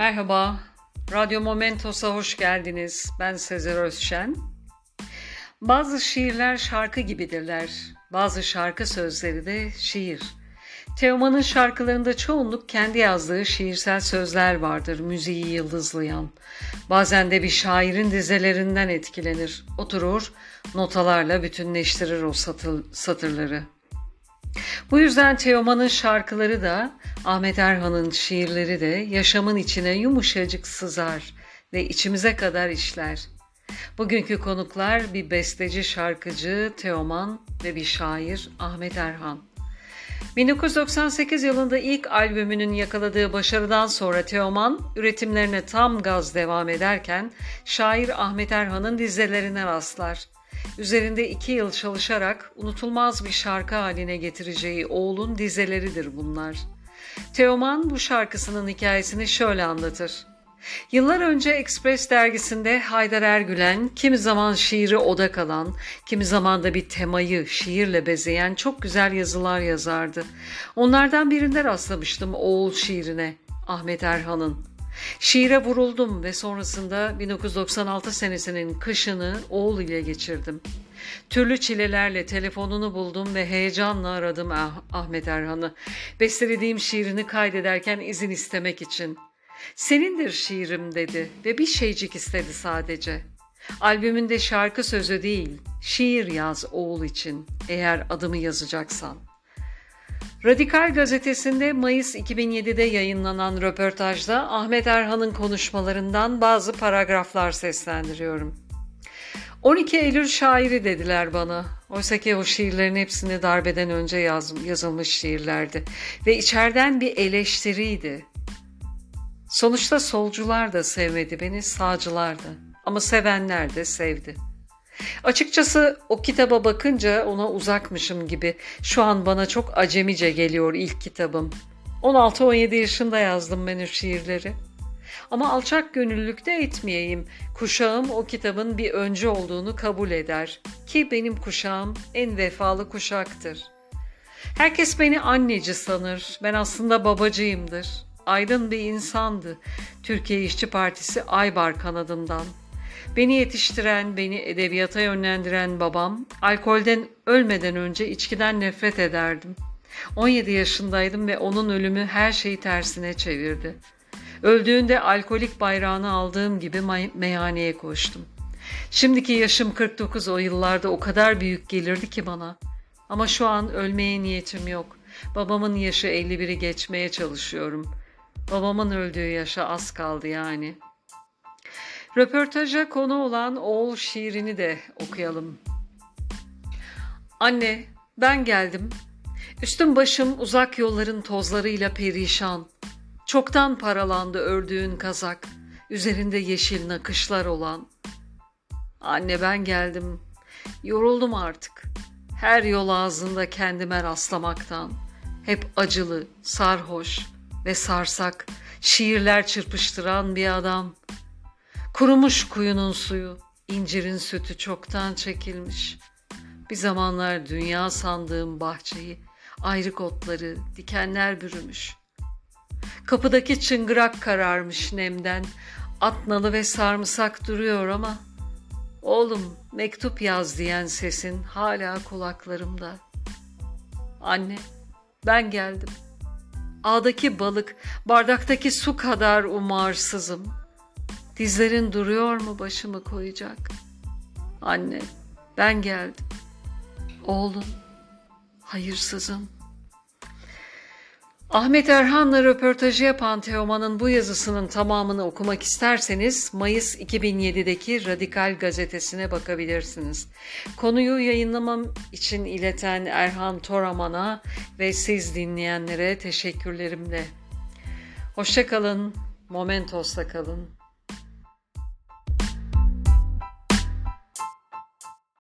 Merhaba, Radyo Momentos'a hoş geldiniz. Ben Sezer Özşen. Bazı şiirler şarkı gibidirler. Bazı şarkı sözleri de şiir. Teoman'ın şarkılarında çoğunluk kendi yazdığı şiirsel sözler vardır, müziği yıldızlayan. Bazen de bir şairin dizelerinden etkilenir, oturur, notalarla bütünleştirir o satır, satırları. Bu yüzden Teoman'ın şarkıları da Ahmet Erhan'ın şiirleri de yaşamın içine yumuşacık sızar ve içimize kadar işler. Bugünkü konuklar bir besteci, şarkıcı Teoman ve bir şair Ahmet Erhan. 1998 yılında ilk albümünün yakaladığı başarıdan sonra Teoman üretimlerine tam gaz devam ederken şair Ahmet Erhan'ın dizelerine rastlar. Üzerinde iki yıl çalışarak unutulmaz bir şarkı haline getireceği oğlun dizeleridir bunlar. Teoman bu şarkısının hikayesini şöyle anlatır. Yıllar önce Express dergisinde Haydar Ergülen, kimi zaman şiiri oda kalan, kimi zaman da bir temayı şiirle bezeyen çok güzel yazılar yazardı. Onlardan birinde rastlamıştım oğul şiirine, Ahmet Erhan'ın. Şiire vuruldum ve sonrasında 1996 senesinin kışını oğul ile geçirdim. Türlü çilelerle telefonunu buldum ve heyecanla aradım ah Ahmet Erhan'ı. Bestelediğim şiirini kaydederken izin istemek için. Senindir şiirim dedi ve bir şeycik istedi sadece. Albümünde şarkı sözü değil, şiir yaz oğul için eğer adımı yazacaksan. Radikal gazetesinde Mayıs 2007'de yayınlanan röportajda Ahmet Erhan'ın konuşmalarından bazı paragraflar seslendiriyorum. 12 Eylül şairi dediler bana. Oysa ki o şiirlerin hepsini darbeden önce yaz, yazılmış şiirlerdi. Ve içeriden bir eleştiriydi. Sonuçta solcular da sevmedi beni, sağcılar da. Ama sevenler de sevdi. Açıkçası o kitaba bakınca ona uzakmışım gibi. Şu an bana çok acemice geliyor ilk kitabım. 16-17 yaşında yazdım ben o şiirleri. Ama alçak gönüllülükte etmeyeyim. Kuşağım o kitabın bir önce olduğunu kabul eder. Ki benim kuşağım en vefalı kuşaktır. Herkes beni anneci sanır. Ben aslında babacıyımdır. Aydın bir insandı. Türkiye İşçi Partisi Aybar kanadından. Beni yetiştiren, beni edebiyata yönlendiren babam, alkolden ölmeden önce içkiden nefret ederdim. 17 yaşındaydım ve onun ölümü her şeyi tersine çevirdi. Öldüğünde alkolik bayrağını aldığım gibi meyhaneye koştum. Şimdiki yaşım 49 o yıllarda o kadar büyük gelirdi ki bana. Ama şu an ölmeye niyetim yok. Babamın yaşı 51'i geçmeye çalışıyorum. Babamın öldüğü yaşa az kaldı yani. Röportaja konu olan oğul şiirini de okuyalım. Anne, ben geldim. Üstüm başım uzak yolların tozlarıyla perişan. Çoktan paralandı ördüğün kazak, üzerinde yeşil nakışlar olan. Anne ben geldim, yoruldum artık. Her yol ağzında kendime rastlamaktan. Hep acılı, sarhoş ve sarsak, şiirler çırpıştıran bir adam. Kurumuş kuyunun suyu, incirin sütü çoktan çekilmiş. Bir zamanlar dünya sandığım bahçeyi, ayrık otları, dikenler bürümüş.'' Kapıdaki çıngırak kararmış nemden. Atnalı ve sarımsak duruyor ama oğlum mektup yaz diyen sesin hala kulaklarımda. Anne ben geldim. Ağdaki balık bardaktaki su kadar umarsızım. Dizlerin duruyor mu başımı koyacak? Anne ben geldim. Oğlum hayırsızım.'' Ahmet Erhan'la röportajı yapan Teoman'ın bu yazısının tamamını okumak isterseniz Mayıs 2007'deki Radikal gazetesine bakabilirsiniz. Konuyu yayınlamam için ileten Erhan Toraman'a ve siz dinleyenlere teşekkürlerimle. Hoşçakalın, Momentos'ta kalın.